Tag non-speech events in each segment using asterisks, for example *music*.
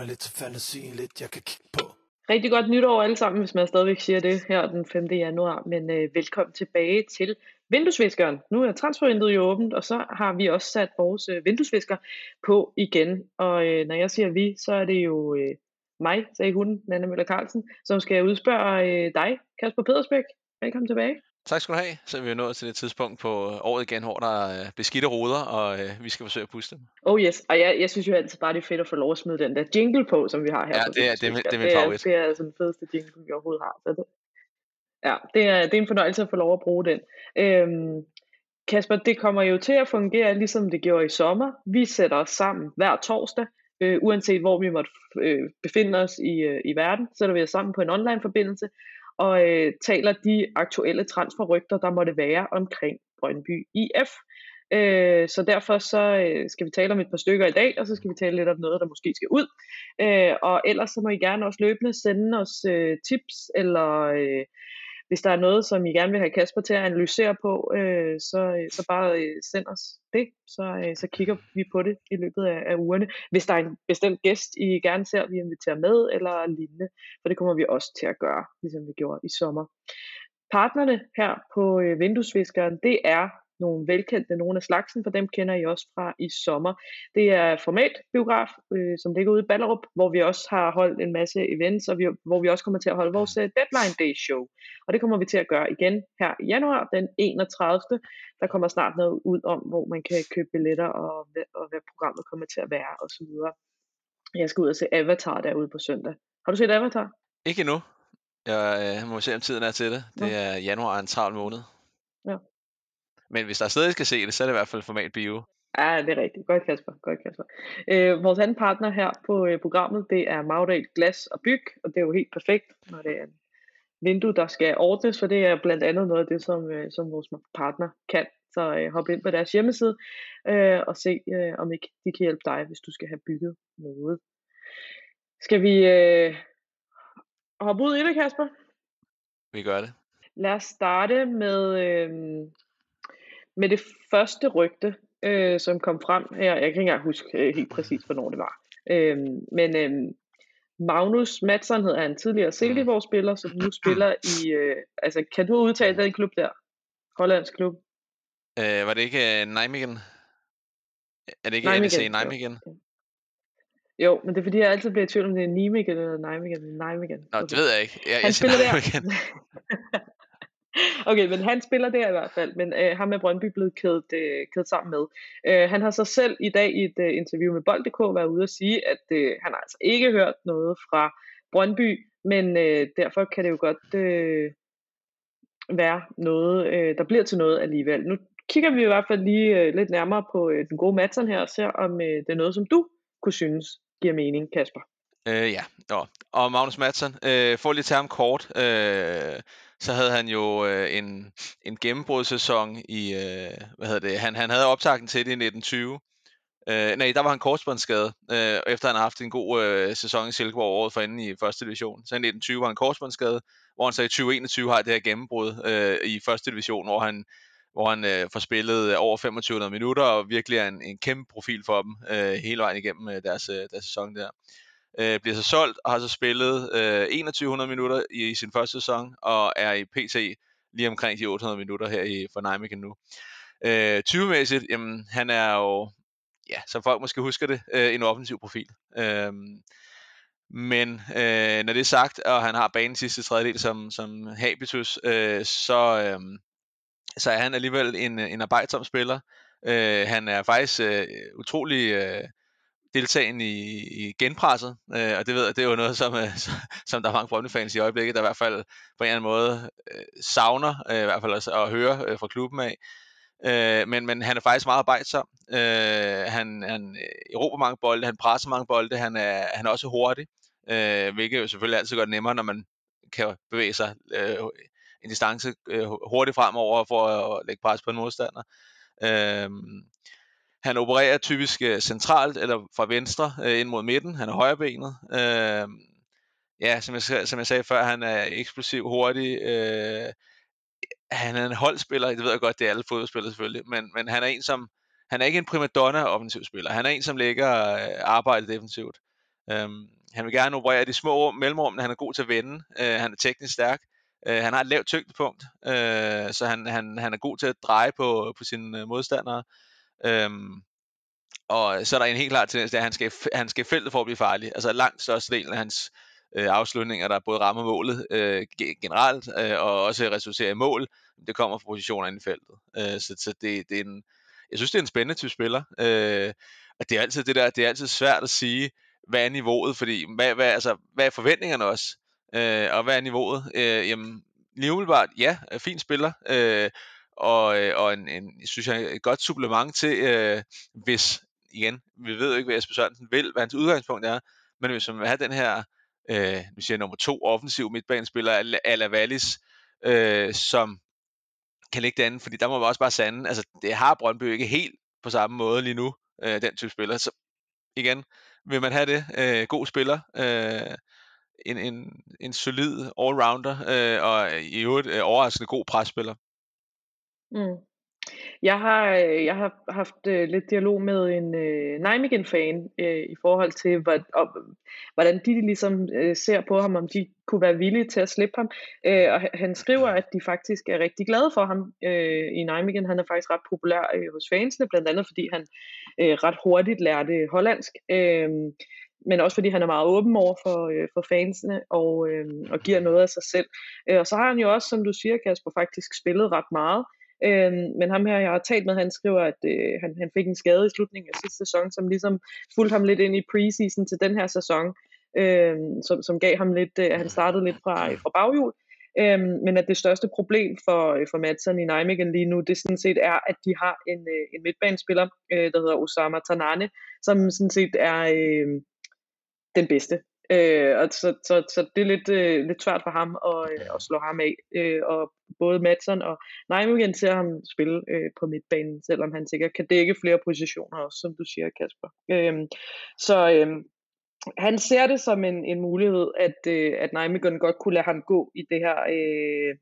mig lidt til fantasien, lidt jeg kan kigge på Rigtig godt nytår alle sammen, hvis man stadigvæk siger det her den 5. januar. Men øh, velkommen tilbage til vinduesviskeren. Nu er transfervinduet jo åbent, og så har vi også sat vores øh, vinduesvisker på igen. Og øh, når jeg siger vi, så er det jo øh, mig, sagde hun, Nanne Møller Carlsen, som skal udspørge øh, dig, Kasper Pedersbæk. Velkommen tilbage. Tak skal du have. Så er vi jo nået til det tidspunkt på året igen, hvor der er beskidte ruder, og øh, vi skal forsøge at puste dem. Oh yes, og jeg, jeg synes jo altid bare, det er fedt at få lov at smide den der jingle på, som vi har her. Ja, det er, det, er, det er min favorit. Det er, det er altså den fedeste jingle, vi overhovedet har. Så det, ja, det er, det er en fornøjelse at få lov at bruge den. Øhm, Kasper, det kommer jo til at fungere, ligesom det gjorde i sommer. Vi sætter os sammen hver torsdag, øh, uanset hvor vi måtte øh, befinde os i, øh, i verden, sætter vi os sammen på en online forbindelse, og øh, taler de aktuelle transferrygter, der måtte være omkring Brøndby IF. Øh, så derfor så øh, skal vi tale om et par stykker i dag, og så skal vi tale lidt om noget, der måske skal ud. Øh, og ellers så må I gerne også løbende sende os øh, tips eller øh, hvis der er noget, som I gerne vil have Kasper til at analysere på, øh, så, øh, så bare øh, send os det, så, øh, så kigger vi på det i løbet af, af ugerne. Hvis der er en bestemt gæst, I gerne ser, vi inviterer med, eller lignende, for det kommer vi også til at gøre, ligesom vi gjorde i sommer. Partnerne her på øh, vinduesviskeren, det er nogle velkendte, nogle af slagsen, for dem kender I også fra i sommer. Det er formatbiograf, øh, som ligger ude i Ballerup, hvor vi også har holdt en masse events, og vi, hvor vi også kommer til at holde vores uh, Deadline Day show. Og det kommer vi til at gøre igen her i januar, den 31. Der kommer snart noget ud om, hvor man kan købe billetter, og, og hvad programmet kommer til at være, osv. Jeg skal ud og se Avatar derude på søndag. Har du set Avatar? Ikke endnu. Jeg øh, må se, om tiden er til det. Det er januar en travl måned. Men hvis der stadig skal se det, så er det i hvert fald format bio. Ja, det er rigtigt. Godt, Kasper. Godt, Kasper. Øh, vores anden partner her på øh, programmet, det er Magdal Glas og Byg, og det er jo helt perfekt, når det er en vindue, der skal ordnes, for det er blandt andet noget af det, som, øh, som vores partner kan. Så øh, hop ind på deres hjemmeside øh, og se, øh, om ikke de kan hjælpe dig, hvis du skal have bygget noget. Skal vi øh, hoppe ud i det, Kasper? Vi gør det. Lad os starte med, øh, med det første rygte, øh, som kom frem her. Jeg kan ikke engang huske øh, helt præcis, hvornår det var. Øh, men øh, Magnus Madsen hedder han tidligere Silkeborg-spiller, som nu spiller i... Øh, altså, kan du udtale den klub der? Hollands klub? Øh, var det ikke uh, Nijmegen? Er det ikke Nijmegen, NEC Nijmegen? Jo. jo, men det er fordi, jeg altid bliver i tvivl om det er Nijmegen eller Nijmegen. Nijmegen. Nå, det ved jeg ikke. Jeg, han jeg spiller der. *laughs* Okay, men han spiller der i hvert fald, men øh, ham er Brøndby blevet kædet, øh, kædet sammen med. Øh, han har så selv i dag i et øh, interview med Bold.dk været ude og sige, at øh, han har altså ikke hørt noget fra Brøndby, men øh, derfor kan det jo godt øh, være noget, øh, der bliver til noget alligevel. Nu kigger vi i hvert fald lige øh, lidt nærmere på øh, den gode Madsen her, og ser om øh, det er noget, som du kunne synes giver mening, Kasper. Øh, ja, Nå. og Magnus Madsen, øh, får lige til ham kort. Øh, så havde han jo øh, en, en gennembrudssæson i, øh, hvad hedder det, han, han havde optakten til det i 1920. Øh, nej, der var han korsbåndsskadet, øh, efter han havde haft en god øh, sæson i Silkeborg året for inden i første division. Så i 1920 var han korsbåndsskadet, hvor han så i 2021 har det her gennembrud øh, i første division, hvor han hvor han øh, får spillet øh, over 2500 minutter, og virkelig er en, en kæmpe profil for dem øh, hele vejen igennem øh, deres, øh, deres sæson der øh, bliver så solgt og har så spillet øh, 2100 minutter i, i sin første sæson og er i PT lige omkring de 800 minutter her i for Nijmegen nu. Øh, 20-mæssigt, jamen han er jo, ja, som folk måske husker det, øh, en offensiv profil. Øh, men øh, når det er sagt, og han har banen sidste tredjedel som, som habitus, øh, så, øh, så er han alligevel en, en arbejdsom spiller. Øh, han er faktisk øh, utrolig øh, deltagen i, i genpresset, øh, og det ved jeg, det er jo noget, som, øh, *laughs* som der er mange Brøndby-fans i øjeblikket, der i hvert fald på en eller anden måde øh, savner, øh, i hvert fald at, at høre øh, fra klubben af. Øh, men, men han er faktisk meget arbejdsom. Øh, han, han erobrer mange bolde, han presser mange bolde, han er, han er også hurtig, øh, hvilket jo selvfølgelig altid gør det nemmere, når man kan bevæge sig øh, en distance øh, hurtigt fremover for at lægge pres på en modstander. Øh, han opererer typisk øh, centralt eller fra venstre øh, ind mod midten. Han er højrebenet. Øh, ja, som jeg, som jeg sagde før, han er eksplosiv, hurtig. Øh, han er en holdspiller, det ved jeg godt, det er alle fodboldspillere selvfølgelig, men, men han er en, som han er ikke en primadonna offensiv spiller. Han er en, som lægger øh, arbejdet defensivt. Øhm, han vil gerne operere de små mellemrum, han er god til at vende. Øh, han er teknisk stærk. Øh, han har et lavt tyngdepunkt, øh, så han, han, han er god til at dreje på, på sine øh, modstandere. Øhm, og så er der en helt klar tendens, at han skal, han skal feltet for at blive farlig. Altså langt størstedelen af hans øh, afslutninger, der både rammer målet øh, generelt, øh, og også resulterer i mål, det kommer fra positioner inde i feltet. Øh, så så det, det er en, jeg synes, det er en spændende type spiller. Øh, og det er altid det der, det er altid svært at sige, hvad er niveauet, fordi hvad, hvad, altså, hvad er forventningerne også? Øh, og hvad er niveauet? Øh, jamen, lige umiddelbart, ja, fin spiller, øh, og, øh, og en, en, synes jeg, et godt supplement til, øh, hvis, igen, vi ved jo ikke, hvad Jesper Sørensen vil, hvad hans udgangspunkt er, men hvis man vil have den her, øh, nu siger jeg nummer to offensiv midtbanespiller, Ala Wallis, øh, som kan ligge derinde, fordi der må man også bare sande, altså det har Brøndby ikke helt på samme måde lige nu, øh, den type spiller. Så igen, vil man have det, øh, god spiller, øh, en, en, en solid allrounder, øh, og i øvrigt øh, overraskende god presspiller. Mm. Jeg har, øh, jeg har haft øh, lidt dialog med en øh, Nijmegen-fan øh, i forhold til, hvad, og, hvordan de ligesom øh, ser på ham, om de kunne være villige til at slippe ham. Øh, og han skriver, at de faktisk er rigtig glade for ham øh, i Nijmegen. Han er faktisk ret populær øh, hos fansene, blandt andet fordi han øh, ret hurtigt lærte hollandsk. Øh, men også fordi han er meget åben over for, øh, for fansene og, øh, og giver noget af sig selv. Øh, og så har han jo også, som du siger, Kasper, faktisk spillet ret meget. Øhm, men ham her, jeg har talt med, han skriver, at øh, han, han fik en skade i slutningen af sidste sæson, som ligesom fulgte ham lidt ind i preseason til den her sæson, øh, som, som gav ham lidt, øh, han startede lidt fra, fra baghjul. Øhm, men at det største problem for, øh, for Madsen i Nijmegen lige nu, det sådan set er, at de har en, øh, en midtbanespiller, øh, der hedder Osama Tanane, som sådan set er øh, den bedste Øh, og så, så, så det er lidt, øh, lidt svært for ham at, øh, at slå ham af. Øh, og både Madsen og Nijmegen ser ham spille øh, på midtbanen, selvom han sikkert kan dække flere positioner også, som du siger, Kasper. Øh, så øh, han ser det som en, en mulighed, at, øh, at Nijmegen godt kunne lade ham gå i det her, øh,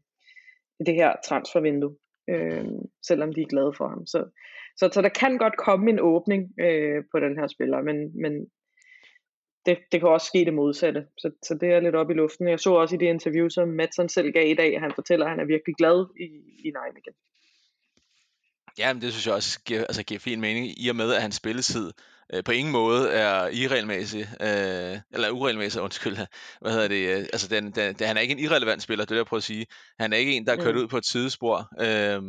i det her transfervindue, øh, selvom de er glade for ham. Så, så, så der kan godt komme en åbning øh, på den her spiller, men, men det, det kan også ske det modsatte. Så, så det er lidt op i luften. Jeg så også i det interview, som Madsen selv gav i dag, at han fortæller, at han er virkelig glad i, i Nijmegen. Ja, men det synes jeg også giver, altså giver fin mening, i og med, at hans spilletid øh, på ingen måde er irregelmæssig, øh, eller uregelmæssig, undskyld. Hvad hedder det? Øh, altså, den, den, den, han er ikke en irrelevant spiller, det er det, jeg prøver at sige. Han er ikke en, der er kørt mm. ud på et sidespor. Øh,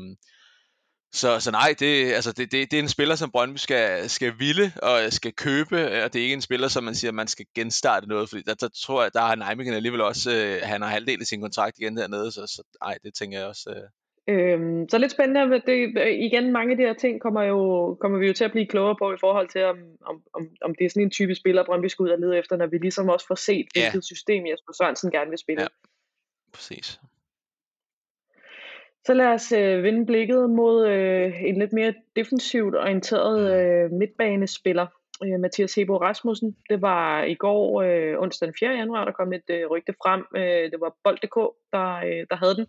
så, så nej, det, altså det, det, det er en spiller, som Brøndby skal, skal ville og skal købe, og det er ikke en spiller, som man siger, man skal genstarte noget, fordi der, der tror jeg, der har Nijmegen alligevel også, øh, han har halvdelen af sin kontrakt igen dernede, så, så nej, det tænker jeg også. Øh. Øhm, så lidt spændende, det, igen, mange af de her ting kommer, jo, kommer vi jo til at blive klogere på i forhold til, om, om, om, om det er sådan en type spiller, Brøndby skal ud og lede efter, når vi ligesom også får set, hvilket ja. system Jesper Sørensen gerne vil spille. Ja, præcis. Så lad os øh, vende blikket mod øh, en lidt mere defensivt orienteret mm. øh, midtbanespiller, øh, Mathias Hebo Rasmussen. Det var i går, øh, onsdag den 4. januar, der kom et øh, rygte frem. Øh, det var Bold.dk, der, øh, der havde den,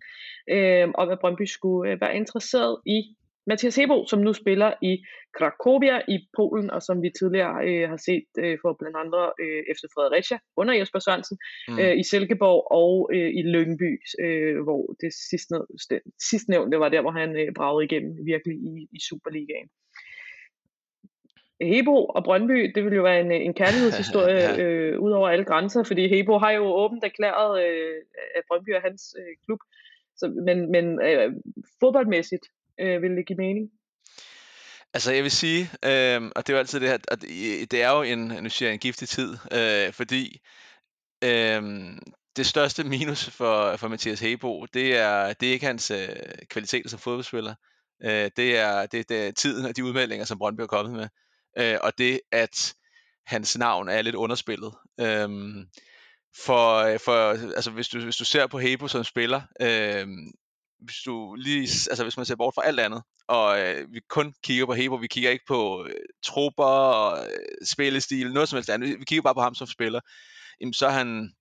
øh, om at Brøndby skulle øh, være interesseret i Mathias Hebo, som nu spiller i Krakowia i Polen, og som vi tidligere øh, har set øh, for blandt andre øh, efter Fredericia under Jesper Sørensen mm. øh, i Silkeborg og øh, i Lyngby, øh, hvor det sidstnævnte, sidstnævnte var der, hvor han øh, bragede igennem virkelig i, i Superligaen. Hebo og Brøndby, det vil jo være en, en kærlighedshistorie *laughs* ja. øh, ud over alle grænser, fordi Hebo har jo åbent erklæret, øh, at Brøndby er hans øh, klub. Så, men men øh, fodboldmæssigt, øh, vil det give mening? Altså jeg vil sige, øh, og det er jo altid det her, at det er jo en, nu siger jeg, en giftig tid, øh, fordi øh, det største minus for, for Mathias Hebo, det er, det er ikke hans øh, kvaliteter som fodboldspiller. Øh, det, er, det, det er tiden og de udmeldinger, som Brøndby er kommet med. Øh, og det, at hans navn er lidt underspillet. Øh, for, øh, for altså hvis du, hvis du ser på Hebo som spiller, øh, hvis du lige, altså hvis man ser bort fra alt andet, og øh, vi kun kigger på Hebo, vi kigger ikke på øh, trupper og øh, spillestil, noget som helst andet, vi kigger bare på ham som spiller, jamen så er han,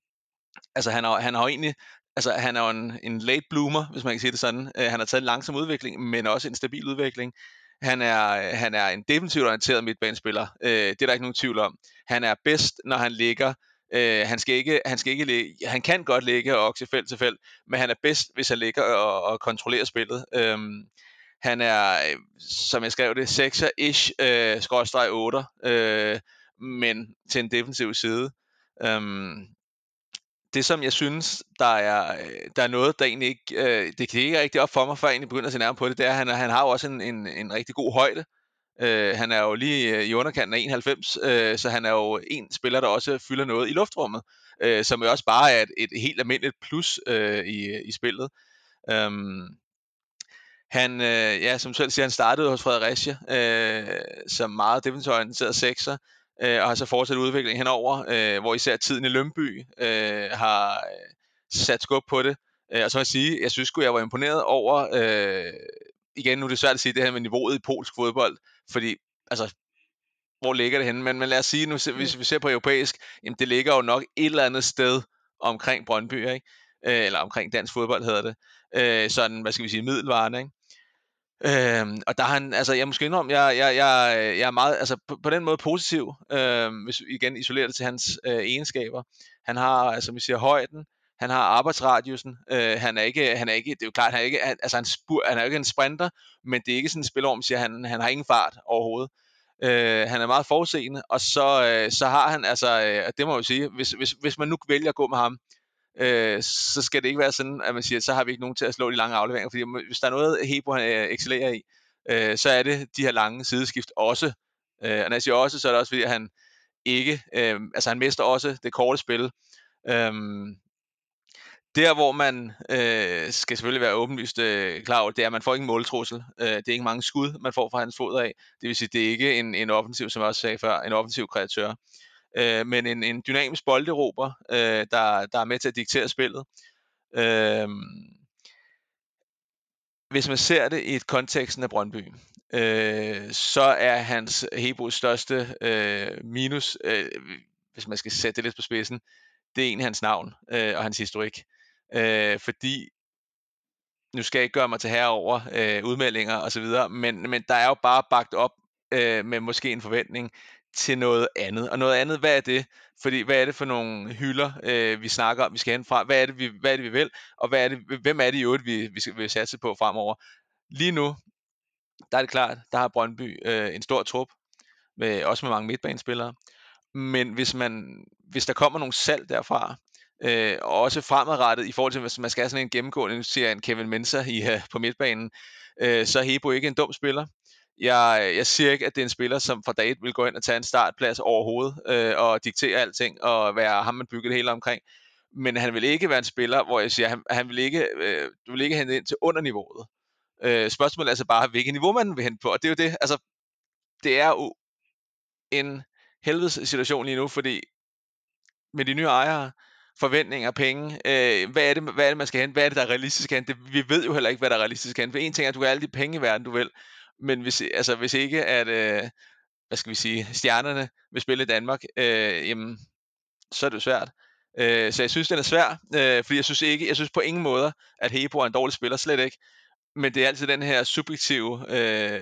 altså han har, han har egentlig, altså han er jo en, en late bloomer, hvis man kan sige det sådan, øh, han har taget en langsom udvikling, men også en stabil udvikling, Han er, øh, han er en defensivt orienteret midtbanespiller. Øh, det er der ikke nogen tvivl om. Han er bedst, når han ligger Øh, han skal ikke, han skal ikke ligge, han kan godt ligge og okse felt til felt, men han er bedst, hvis han ligger og, og kontrollerer spillet. Øhm, han er, som jeg skrev det, 6'er-ish, øh, skrådstræk 8, øh, men til en defensiv side. Øhm, det som jeg synes, der er, der er noget, der egentlig ikke, øh, det kan ikke rigtig op for mig, før jeg egentlig begynder at se nærmere på det, det er, at han, han har jo også en, en, en rigtig god højde. Øh, han er jo lige øh, i underkanten af 91, øh, så han er jo en spiller, der også fylder noget i luftrummet, øh, som jo også bare er et, et helt almindeligt plus øh, i, i spillet. Um, han, øh, ja, som selv siger, han startede hos Fredericia øh, som meget defensivorienteret sekser, øh, og har så fortsat udviklingen henover, øh, hvor især tiden i Lønby øh, har øh, sat skub på det. Øh, og så vil jeg sige, jeg synes jeg var imponeret over, øh, igen nu er det svært at sige det her med niveauet i polsk fodbold, fordi altså, hvor ligger det henne? Men, men lad os sige, nu, hvis vi ser på europæisk, jamen det ligger jo nok et eller andet sted omkring Brøndby, ikke? Øh, eller omkring dansk fodbold hedder det. Øh, sådan, hvad skal vi sige, middelvarende, ikke? Øhm, og der har han, altså jeg måske indrømme, jeg, jeg, jeg, jeg er meget, altså på, på den måde positiv, øhm, hvis vi igen isolerer det til hans øh, egenskaber. Han har, altså vi siger højden, han har arbejdsradiusen, øh, han er ikke, han er ikke, det er jo klart, han er ikke, altså han, spur, han er jo ikke en sprinter, men det er ikke sådan en spiller, om siger, han, han har ingen fart overhovedet. Øh, han er meget forudseende, og så, øh, så har han, altså, øh, det må jeg jo sige, hvis, hvis, hvis man nu vælger at gå med ham, øh, så skal det ikke være sådan, at man siger, så har vi ikke nogen til at slå de lange afleveringer, fordi hvis der er noget, Hebo han øh, excellerer i, øh, så er det de her lange sideskift også. Øh, og når jeg siger også, så er det også fordi, han ikke, øh, altså han mister også det korte spil. Øh, der, hvor man øh, skal selvfølgelig være åbenlyst øh, klar over, det er, at man får ingen måltrussel. Øh, det er ikke mange skud, man får fra hans fod af. Det vil sige, det er ikke en, en offensiv, som jeg også sagde før, en offensiv kreatør. Øh, men en, en dynamisk bolderober, øh, der, der er med til at diktere spillet. Øh, hvis man ser det i et konteksten af Brøndby, øh, så er hans Hebos største øh, minus, øh, hvis man skal sætte det lidt på spidsen, det er egentlig hans navn øh, og hans historik. Øh, fordi, nu skal jeg ikke gøre mig til herre over øh, udmeldinger osv., men, men der er jo bare bagt op øh, med måske en forventning til noget andet. Og noget andet, hvad er det? Fordi hvad er det for nogle hylder, øh, vi snakker om, vi skal hen fra? Hvad er det, vi, hvad er det, vi vil? Og hvad er det, hvem er det i øvrigt, vi, vi skal vi satse på fremover? Lige nu, der er det klart, der har Brøndby øh, en stor trup, med, også med mange midtbanespillere. Men hvis, man, hvis der kommer nogle salg derfra, øh, og også fremadrettet i forhold til, hvis man skal have sådan en gennemgående, nu siger en Kevin Mensah i, uh, på midtbanen, øh, så er Hebo ikke en dum spiller. Jeg, jeg siger ikke, at det er en spiller, som fra dag 1 vil gå ind og tage en startplads overhovedet, øh, og diktere alting, og være ham, man bygger det hele omkring. Men han vil ikke være en spiller, hvor jeg siger, han, han vil ikke, øh, du vil ikke hente ind til underniveauet. Øh, spørgsmålet er altså bare, hvilket niveau man vil hente på, og det er jo det, altså, det er jo en helvedes situation lige nu, fordi med de nye ejere, forventninger, penge, øh, hvad, er det, hvad er det, man skal hente, hvad er det, der er realistisk at hente, vi ved jo heller ikke, hvad der er realistisk at hente, for en ting er, at du kan alle de penge i verden, du vil, men hvis, altså, hvis ikke, at, øh, hvad skal vi sige, stjernerne vil spille i Danmark, øh, jamen, så er det jo svært. Øh, så jeg synes, den er svær, øh, fordi jeg synes ikke, jeg synes på ingen måde, at Hebo er en dårlig spiller, slet ikke. Men det er altid den her subjektive øh,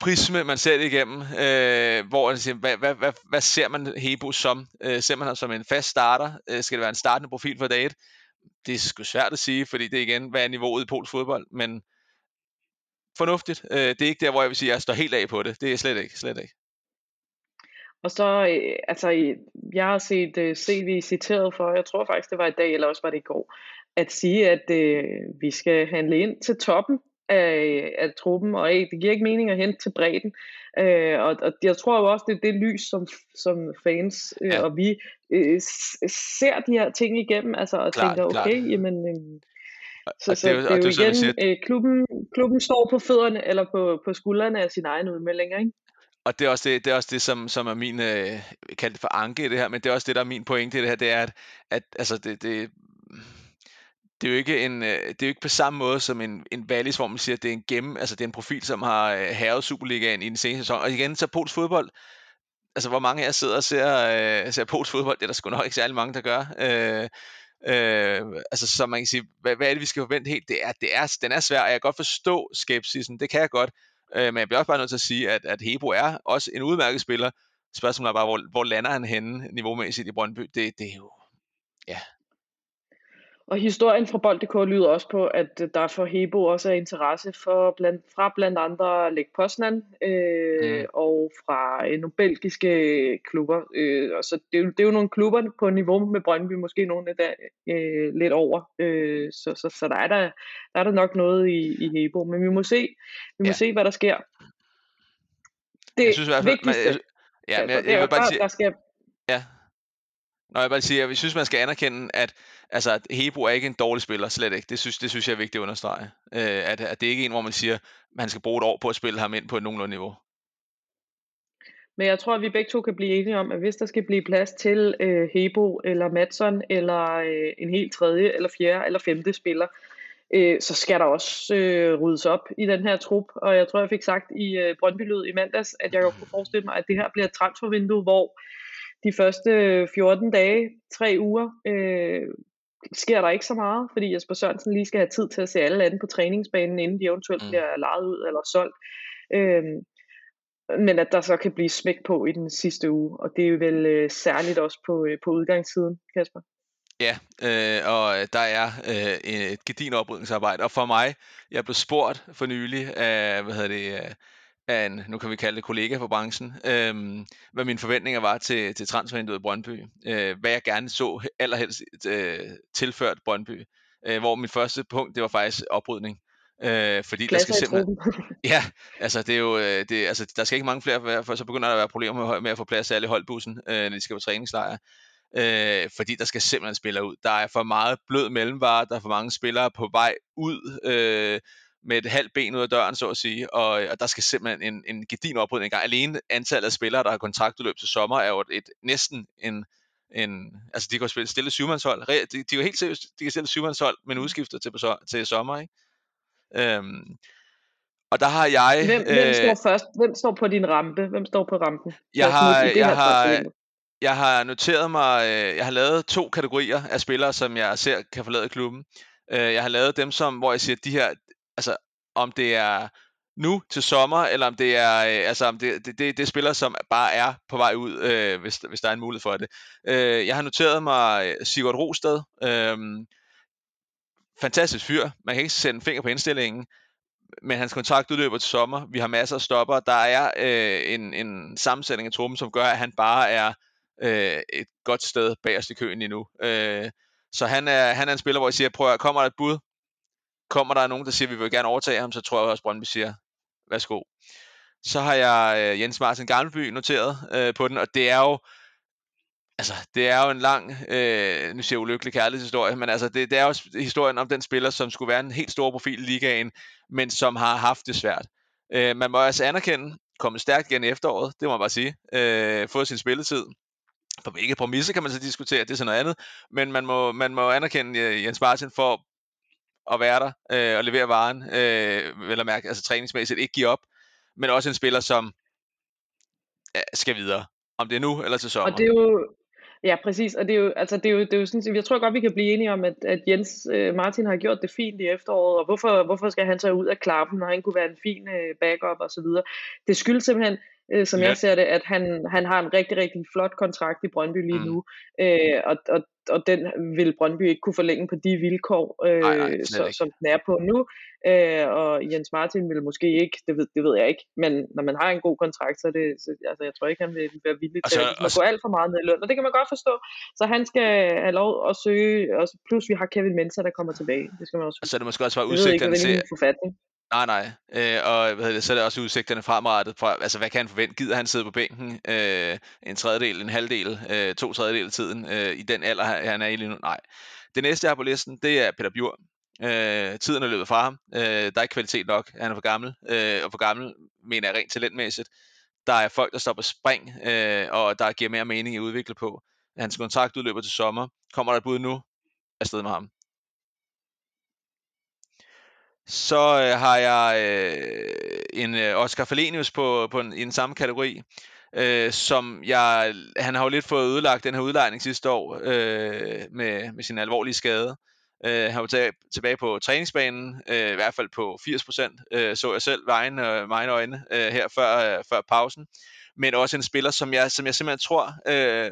prisme, man ser det igennem, øh, hvor man siger, hvad, hvad, hvad, hvad ser man Hebo som? Øh, ser man ham som en fast starter? Øh, skal det være en startende profil for dag Det er sgu svært at sige, fordi det er igen, hvad er niveauet i polsk fodbold, men fornuftigt. Øh, det er ikke der, hvor jeg vil sige, at jeg står helt af på det. Det er slet ikke, slet ikke. Og så, øh, altså, jeg har set øh, CV citeret for, jeg tror faktisk, det var i dag, eller også var det i går, at sige, at øh, vi skal handle ind til toppen af, af truppen, og af, det giver ikke mening at hente til bredden. Øh, og, og jeg tror jo også, det er det lys, som, som fans øh, ja. og vi øh, ser de her ting igennem, altså, og klar, tænker, okay, klar. jamen... Øh, så, så det, det er jo det, igen, siger... øh, klubben, klubben står på fødderne, eller på, på skuldrene af sin egen udmeldinger, ikke? Og det er også det, det, er også det som, som er min, øh, kaldt for anke i det her, men det er også det, der er min pointe i det her, det er, at, at altså det, det, det er jo ikke en, øh, det er jo ikke på samme måde som en, en Wallis, hvor man siger, at det er en gemme, altså det er en profil, som har øh, herret Superligaen i den seneste sæson. Og igen, så Pols fodbold, altså hvor mange af jer sidder og ser, øh, ser Pols fodbold, det er der sgu nok ikke særlig mange, der gør. Øh, Øh, altså, så man kan sige, hvad, hvad er det, vi skal forvente helt? Det er, det er, den er svær, og jeg kan godt forstå skepsisen, det kan jeg godt. Øh, men jeg bliver også bare nødt til at sige, at, at Hebo er også en udmærket spiller. Spørgsmålet er bare, hvor, hvor lander han henne niveaumæssigt i Brøndby? Det, det er jo, ja, og historien fra Bold.dk lyder også på, at der for Hebo også er interesse for blandt, fra blandt andre Lech Poznan øh, mm. og fra øh, nogle belgiske klubber. Øh, og så det, er jo, det er jo nogle klubber på niveau med Brøndby, måske nogle af der øh, lidt over. Øh, så, så, så der, er der, der er der nok noget i, i Hebo. Men vi må se, vi må ja. se hvad der sker. Det jeg synes i hvert fald, vigtigste, man, jeg, ja, men jeg, jeg, jeg vil bare sige, der skal, ja, Nå, jeg vil sige, jeg vi synes, man skal anerkende, at, altså, at Hebo er ikke en dårlig spiller, slet ikke. Det synes, det synes jeg er vigtigt at understrege. Øh, at, at det ikke er en, hvor man siger, at man skal bruge et år på at spille ham ind på et nogenlunde niveau. Men jeg tror, at vi begge to kan blive enige om, at hvis der skal blive plads til øh, Hebo eller Matson eller øh, en helt tredje eller fjerde eller femte spiller, øh, så skal der også øh, ryddes op i den her trup. Og jeg tror, jeg fik sagt i øh, Brøndby i mandags, at jeg kunne forestille mig, at det her bliver et transfervindue, hvor de første 14 dage, tre uger, øh, sker der ikke så meget, fordi Jesper Sørensen lige skal have tid til at se alle andre på træningsbanen, inden de eventuelt mm. bliver lejet ud eller solgt. Øh, men at der så kan blive smæk på i den sidste uge, og det er vel øh, særligt også på, øh, på udgangssiden, Kasper. Ja, øh, og der er øh, et gedin oprydningsarbejde, og for mig, jeg blev spurgt for nylig af, hvad hedder det, af en, nu kan vi kalde det kollega på branchen, øh, hvad mine forventninger var til, til transfervinduet i Brøndby. Øh, hvad jeg gerne så allerhelst øh, tilført Brøndby. Øh, hvor min første punkt, det var faktisk oprydning. Øh, fordi Pladser der skal simpelthen... *laughs* ja, altså det er jo, øh, det, altså, der skal ikke mange flere, for så begynder der at være problemer med, med at få plads alle holdbussen, øh, når de skal på træningslejr. Øh, fordi der skal simpelthen spillere ud. Der er for meget blød mellemvare, der er for mange spillere på vej ud, øh, med et halvt ben ud af døren, så at sige, og, og der skal simpelthen en, en gedin oprydning i gang. Alene antallet af spillere, der har kontraktudløb til sommer, er jo et, et næsten en, en, altså de kan spille stille syvmandshold. De, de, kan helt seriøst, de kan stille syvmandshold, men udskifter til, til sommer, ikke? Øhm, og der har jeg... Hvem, øh, hvem står først? Hvem står på din rampe? Hvem står på rampen? Jeg har, jeg har, jeg har noteret mig, øh, jeg har lavet to kategorier af spillere, som jeg ser kan forlade klubben. Øh, jeg har lavet dem, som, hvor jeg siger, at de her, altså om det er nu til sommer, eller om det er, øh, altså om det, det, det, det er spillere, som bare er på vej ud, øh, hvis, hvis der er en mulighed for det. Øh, jeg har noteret mig øh, Sigurd Rosted, øh, fantastisk fyr, man kan ikke sætte en finger på indstillingen, men hans kontrakt udløber til sommer, vi har masser af stopper, der er øh, en, en sammensætning af truppen, som gør, at han bare er øh, et godt sted bagerst i køen endnu. Øh, så han er, han er en spiller, hvor jeg siger, prøv at kommer der et bud, kommer der nogen, der siger, at vi vil gerne overtage ham, så tror jeg også, Brøndby siger, værsgo. Så har jeg øh, Jens Martin Garnby noteret øh, på den, og det er jo, altså, det er jo en lang, øh, nu siger jeg ulykkelig kærlighedshistorie, men altså, det, det er også historien om den spiller, som skulle være en helt stor profil i ligaen, men som har haft det svært. Øh, man må altså anerkende, kommet stærkt igen i efteråret, det må man bare sige, øh, fået sin spilletid, på hvilke præmisser kan man så diskutere, det er sådan noget andet, men man må, man må anerkende øh, Jens Martin for at være der øh, og levere varen, øh, vel at mærke, altså træningsmæssigt ikke give op, men også en spiller, som ja, skal videre. Om det er nu eller til sommer. Og det er jo, Ja, præcis. Og det er jo, altså, det er jo, det er jo sådan, jeg tror godt, vi kan blive enige om, at, at Jens øh, Martin har gjort det fint i efteråret, og hvorfor, hvorfor skal han så ud af klappen, når han kunne være en fin øh, backup og så videre. Det skyldes simpelthen, øh, som ja. jeg ser det, at han, han har en rigtig, rigtig flot kontrakt i Brøndby lige mm. nu, øh, og, og, og den vil Brøndby ikke kunne forlænge på de vilkår, øh, nej, nej, så, som den er på nu. Øh, og Jens Martin vil måske ikke, det ved, det ved jeg ikke, men når man har en god kontrakt, så, det, så altså, jeg tror ikke, han vil være villig til altså, at gå alt for meget ned i løn, og det kan man godt forstå. Så han skal have lov at søge, og plus vi har Kevin Mensah, der kommer tilbage. Det skal man også. Så er det måske også være udsigterne til... Forfatning. Nej, nej. Øh, og hvad det, så er det også udsigterne fremrettet. Fra, altså, hvad kan han forvente? Gider han sidde på bænken øh, en tredjedel, en halvdel, øh, to tredjedel af tiden øh, i den alder, han er i lige nu? Nej. Det næste, jeg har på listen, det er Peter Bjur. Øh, tiden er løbet fra ham. Øh, der er ikke kvalitet nok. Han er for gammel. Øh, og for gammel mener jeg rent talentmæssigt. Der er folk, der står på spring, øh, og der giver mere mening at udvikle på. Hans kontrakt udløber til sommer. Kommer der et bud nu? Afsted med ham. Så øh, har jeg øh, en øh, Oscar Falenius på, på en, i den samme kategori. øh, som jeg, han har jo lidt fået ødelagt den her udlejning sidste år øh, med, med sin alvorlige skade. Øh, han var tilbage, tilbage på træningsbanen, øh, i hvert fald på 80%, øh, så jeg selv vejen og mine øjne øh, her før, øh, før pausen. Men også en spiller, som jeg, som jeg simpelthen tror, øh,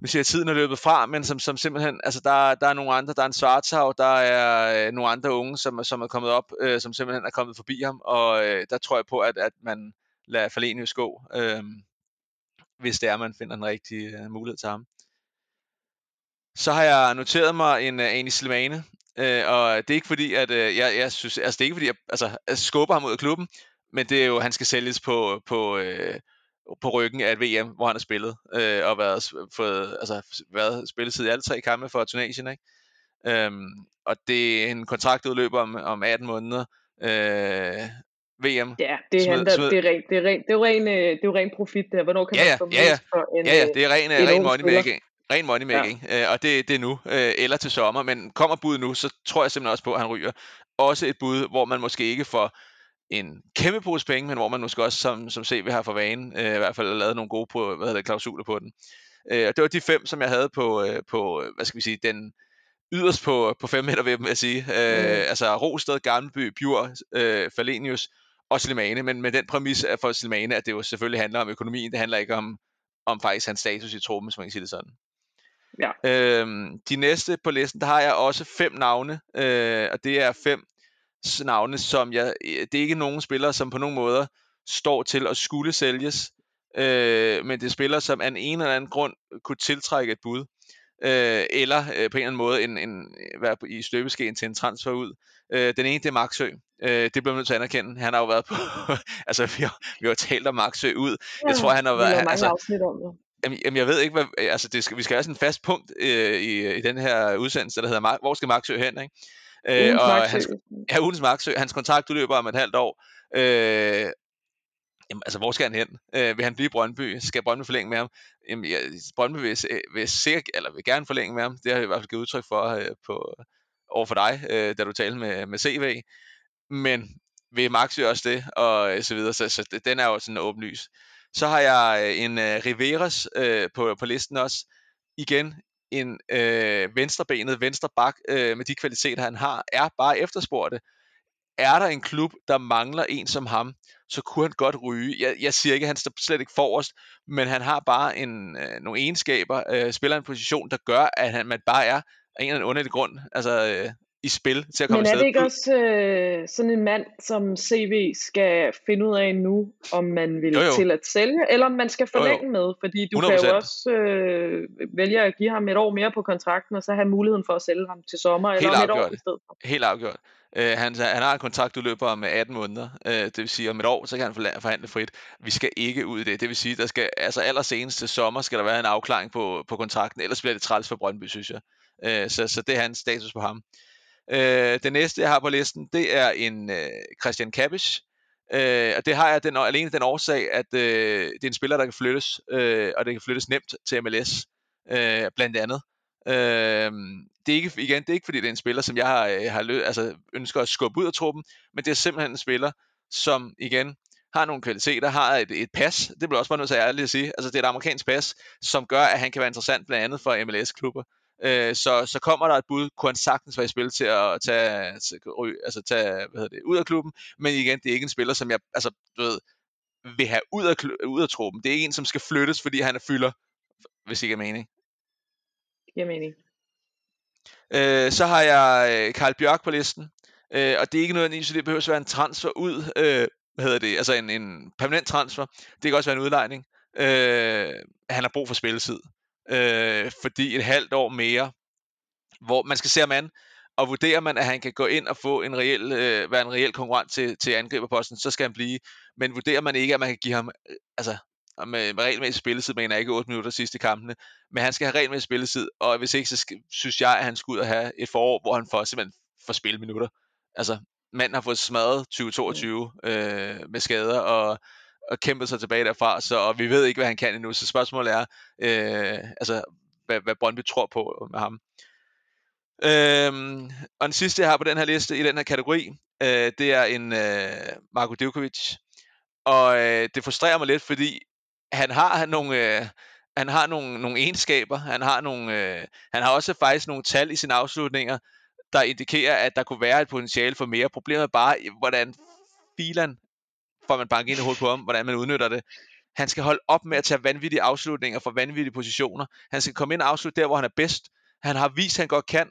nu siger jeg, tiden er løbet fra, men som, som simpelthen, altså der, der er nogle andre, der er en Svarthav, der er øh, nogle andre unge, som, som er kommet op, øh, som simpelthen er kommet forbi ham, og øh, der tror jeg på, at, at man lader Falenius gå, øh, hvis det er, man finder den rigtige øh, mulighed til ham. Så har jeg noteret mig en øh, uh, Anis Slimane, øh, og det er ikke fordi, at øh, jeg, jeg synes, altså det er ikke fordi, jeg, altså, jeg skubber ham ud af klubben, men det er jo, han skal sælges på, på, øh, på ryggen af et VM, hvor han har spillet, øh, og været, fået, altså, været spilletid i alle tre kampe for Tunesien, ikke? Øhm, og det er en kontraktudløber om, om 18 måneder. Øh, VM. Ja, det er, smid, han, der, smid. det er, ren, det er, ren, det er ren, øh, det er ren profit der. Hvornår kan ja, ja, man få ja, ja. for en, ja, ja, det er ren, en ren money making. Ren money making, ja. øh, og det, det er nu, øh, eller til sommer, men kommer bud nu, så tror jeg simpelthen også på, at han ryger. Også et bud, hvor man måske ikke får en kæmpe pose penge, men hvor man måske også som, som CV har for vane, øh, i hvert fald lavet nogle gode på, hvad hedder det, klausuler på den. Øh, og det var de fem, som jeg havde på, øh, på hvad skal vi sige, den yderst på, på 5 meter ved dem, jeg sige. Øh, mm. Altså Rosted, Gammelby, Bjur, øh, Falenius og Slimane, men med den præmis for Slimane, at det jo selvfølgelig handler om økonomien, det handler ikke om, om faktisk hans status i truppen, hvis man kan sige det sådan. Ja. Øhm, de næste på listen, der har jeg også fem navne, øh, og det er fem navne, som jeg, det er ikke nogen spillere, som på nogen måder står til at skulle sælges, øh, men det er spillere, som af en eller anden grund kunne tiltrække et bud, øh, eller øh, på en eller anden måde en, en, være i støbeskeen til en transfer ud. Øh, den ene, det er Maxø. Øh, det bliver man nødt til at anerkende. Han har jo været på, *laughs* altså vi har, vi har talt om Maxø ud. Ja, jeg tror, han har været... mange altså, afsnit om det. Jamen, jamen, jeg ved ikke, hvad, altså det skal, vi skal have sådan en fast punkt øh, i, i den her udsendelse, der hedder, hvor skal Maxø hen, ikke? Øh, og hans, ja, ugens Maxø, hans kontrakt udløber om et halvt år. Øh, jamen, altså, hvor skal han hen? Øh, vil han blive Brøndby? Skal Brøndby forlænge med ham? Jamen, ja, Brøndby vil, vil, sikkert, eller vil gerne forlænge med ham. Det har jeg i hvert fald givet udtryk for øh, på, over for dig, øh, da du talte med, med CV. Men vil Maxø også det? Og så videre. Så, så den er jo sådan åbenlys. Så har jeg øh, en uh, Riveras uh, på, på listen også. Igen, en øh, venstrebenet venstre bak øh, med de kvaliteter, han har, er bare efterspurgte. Er der en klub, der mangler en som ham, så kunne han godt ryge. Jeg, jeg siger ikke, at han står slet ikke forrest, men han har bare en, øh, nogle egenskaber, øh, spiller en position, der gør, at han, man bare er af en eller anden underlig grund. Altså, øh, i spil til at komme Men er det ikke også øh, sådan en mand, som CV skal finde ud af nu, om man vil jo, jo. til at sælge, eller om man skal forlænge jo, jo. med? Fordi du 100%. kan jo også øh, vælge at give ham et år mere på kontrakten, og så have muligheden for at sælge ham til sommer, Helt eller om et afgjort. år i stedet for. Helt afgjort. Uh, han, han har en kontraktudløber med 18 måneder, uh, det vil sige om et år, så kan han forhandle frit. Vi skal ikke ud i det, det vil sige, der skal, altså allersenest til sommer skal der være en afklaring på, på kontrakten, ellers bliver det træls for Brøndby, synes jeg. Uh, så, så det er hans status på ham. Øh, det næste, jeg har på listen, det er en øh, Christian Kabisch. Øh, og det har jeg den, alene den årsag, at øh, det er en spiller, der kan flyttes, øh, og det kan flyttes nemt til MLS, øh, blandt andet. Øh, det er ikke, igen, det er ikke fordi, det er en spiller, som jeg har, øh, jeg har lø, altså, ønsker at skubbe ud af truppen, men det er simpelthen en spiller, som igen har nogle kvaliteter, har et, et pas, det bliver også bare nødt til at ærligt at sige, altså det er et amerikansk pas, som gør, at han kan være interessant blandt andet for MLS-klubber. Øh, så, så kommer der et bud, kunne han sagtens være i spil til at tage, altså tage hvad hedder det, ud af klubben, men igen, det er ikke en spiller, som jeg altså, du ved, vil have ud af, ud af truppen. Det er ikke en, som skal flyttes, fordi han er fylder, hvis ikke er mening. Giver mening. Øh, så har jeg øh, Karl Bjørk på listen, øh, og det er ikke nødvendigvis, så det behøver at være en transfer ud, øh, hvad hedder det, altså en, en permanent transfer. Det kan også være en udlejning. Øh, han har brug for spilletid øh, fordi et halvt år mere, hvor man skal se om an, og vurderer man, at han kan gå ind og få en reel, øh, være en reel konkurrent til, til angriberposten, så skal han blive. Men vurderer man ikke, at man kan give ham, øh, altså med, øh, med regelmæssig spilletid, mener ikke 8 minutter sidste kampene, men han skal have regelmæssig spilletid, og hvis ikke, så skal, synes jeg, at han skal ud og have et forår, hvor han får simpelthen får spilminutter. Altså, manden har fået smadret 2022 øh, med skader, og og kæmpet sig tilbage derfra, så og vi ved ikke, hvad han kan endnu, så spørgsmålet er, øh, altså, hvad, hvad Brøndby tror på med ham. Øhm, og den sidste, jeg har på den her liste, i den her kategori, øh, det er en øh, Marko Divkovic. Og øh, det frustrerer mig lidt, fordi han har nogle, øh, han har nogle, nogle egenskaber, han har, nogle, øh, han har også faktisk nogle tal i sine afslutninger, der indikerer, at der kunne være et potentiale for mere. Problemet er bare, hvordan filan får man banke ind i hovedet på ham, hvordan man udnytter det. Han skal holde op med at tage vanvittige afslutninger fra vanvittige positioner. Han skal komme ind og afslutte der, hvor han er bedst. Han har vist, at han godt kan,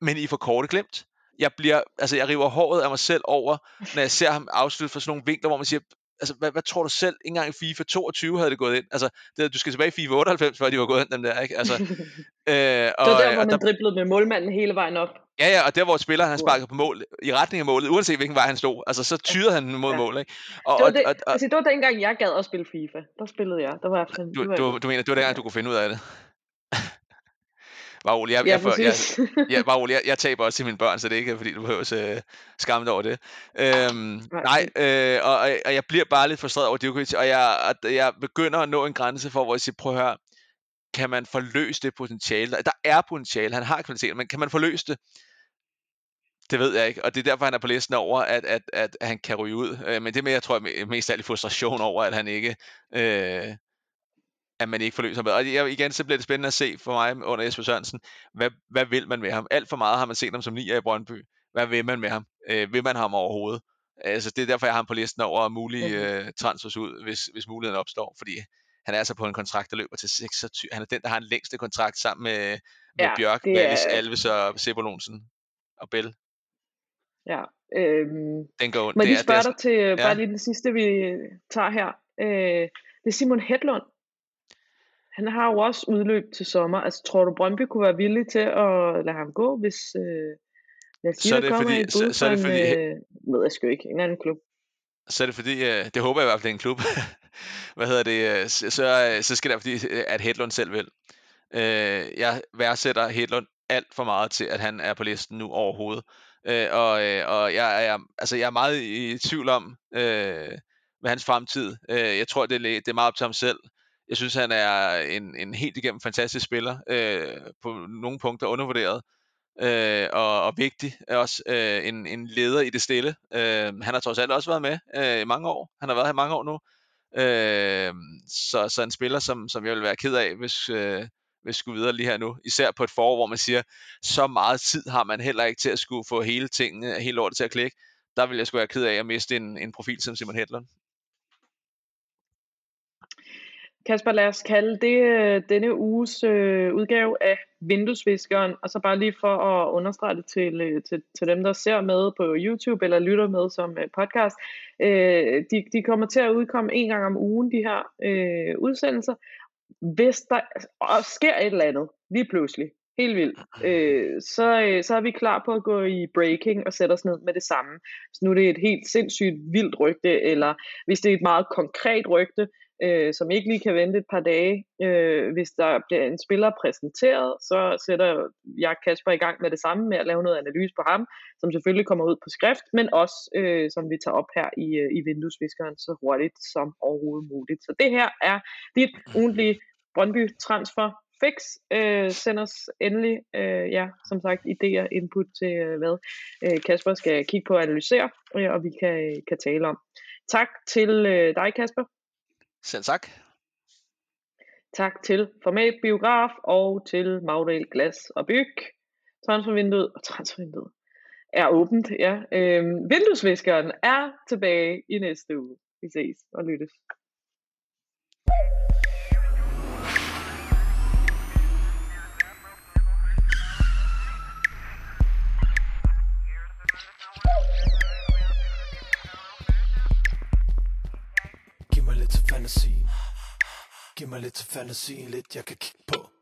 men I får korte glemt. Jeg bliver, altså jeg river håret af mig selv over, når jeg ser ham afslutte fra sådan nogle vinkler, hvor man siger, altså, hvad, hvad tror du selv? Ikke engang i FIFA 22 havde det gået ind. Altså, det, du skal tilbage i FIFA 98, før de var gået ind, dem der, ikke? Altså, *laughs* øh, og, det var der, hvor man der, driblede med målmanden hele vejen op. Ja, ja, og der hvor spilleren han sparkede på mål, i retning af målet, uanset hvilken vej han stod, altså så tyrede han mod ja. mål, ikke? Og, det var, det, og, og, altså, det var dengang, jeg gad at spille FIFA. Der spillede jeg. Der var jeg du, du, du mener, det var dengang, du kunne finde ud af det? *laughs* Bare rolig, jeg, ja, jeg, jeg, jeg, jeg, bare rolig, jeg, jeg taber også til mine børn, så det er ikke fordi, du behøver at uh, skamme dig over det. Øhm, nej, øh, og, og jeg bliver bare lidt frustreret over Djokovic, og jeg, og jeg begynder at nå en grænse for, hvor jeg siger, prøv at høre, kan man forløse det potentiale? Der, der er potentiale, han har kvalitet, men kan man forløse det? Det ved jeg ikke, og det er derfor, han er på listen over, at, at, at, han kan ryge ud. Øh, men det er mere, jeg tror, mest af frustration over, at han ikke øh, at man ikke får løst ham. Og igen, så bliver det spændende at se for mig under Jesper Sørensen, hvad, hvad vil man med ham? Alt for meget har man set ham som nier i Brøndby. Hvad vil man med ham? Øh, vil man ham overhovedet? Altså, det er derfor, jeg har ham på listen over mulige øh, transfers ud, hvis, hvis muligheden opstår, fordi han er altså på en kontrakt, der løber til 26. Han er den, der har den længste kontrakt sammen med, med ja, Bjørk, er... Alves og Sebolonsen og Bell. Ja. Øhm, den går, må jeg lige spørge dig til, ja. bare lige den sidste, vi tager her. Øh, det er Simon Hedlund, han har jo også udløb til sommer. Altså, tror du, Brøndby kunne være villig til at lade ham gå, hvis... Øh, lad os sige, så er det der fordi, så, så er det fordi, en, øh, ved jeg sgu ikke, en anden klub. Så er det fordi, øh, det håber jeg i hvert fald, det er en klub. *laughs* Hvad hedder det? Øh, så, så, så skal det være fordi, at Hedlund selv vil. Øh, jeg værdsætter Hedlund alt for meget til, at han er på listen nu overhovedet. Øh, og øh, og jeg, er, altså, jeg er meget i tvivl om, øh, med hans fremtid. Øh, jeg tror, det er, det er meget op til ham selv. Jeg synes, han er en, en helt igennem fantastisk spiller. Øh, på nogle punkter undervurderet. Øh, og, og vigtig. Også øh, en, en leder i det stille. Øh, han har trods alt også været med øh, i mange år. Han har været her mange år nu. Øh, så, så en spiller, som, som jeg vil være ked af, hvis, øh, hvis skulle videre lige her nu. Især på et forår, hvor man siger, så meget tid har man heller ikke til at skulle få hele tingene, hele lortet til at klikke. Der vil jeg sgu være ked af at miste en, en profil som Simon Hedlund. Kasper, lad os kalde det øh, denne uges øh, udgave af Vinduesviskeren, og så bare lige for at understrege det til, øh, til, til dem, der ser med på YouTube eller lytter med som øh, podcast. Øh, de, de kommer til at udkomme en gang om ugen, de her øh, udsendelser. Hvis der sker et eller andet, lige pludselig, helt vildt, øh, så, øh, så er vi klar på at gå i breaking og sætte os ned med det samme. Så nu er det et helt sindssygt vildt rygte, eller hvis det er et meget konkret rygte, øh, som ikke lige kan vente et par dage. Øh, hvis der bliver en spiller præsenteret, så sætter jeg Kasper i gang med det samme med at lave noget analyse på ham, som selvfølgelig kommer ud på skrift, men også øh, som vi tager op her i, øh, i vinduesviskeren så hurtigt som overhovedet muligt. Så det her er dit ugentlige Brøndby transfer fix. Øh, send os endelig, øh, ja, som sagt, idéer, input til, øh, hvad øh, Kasper skal kigge på og analysere, øh, og vi kan, kan tale om. Tak til øh, dig, Kasper. Selv tak. Tak til Format Biograf og til Magdal Glas og Byg. Transfervinduet og *laughs* transfervinduet er åbent, ja. Øhm, vinduesviskeren er tilbage i næste uge. Vi ses og lyttes. Fantasy Giv mig lidt til fantasien, lidt jeg kan kigge på.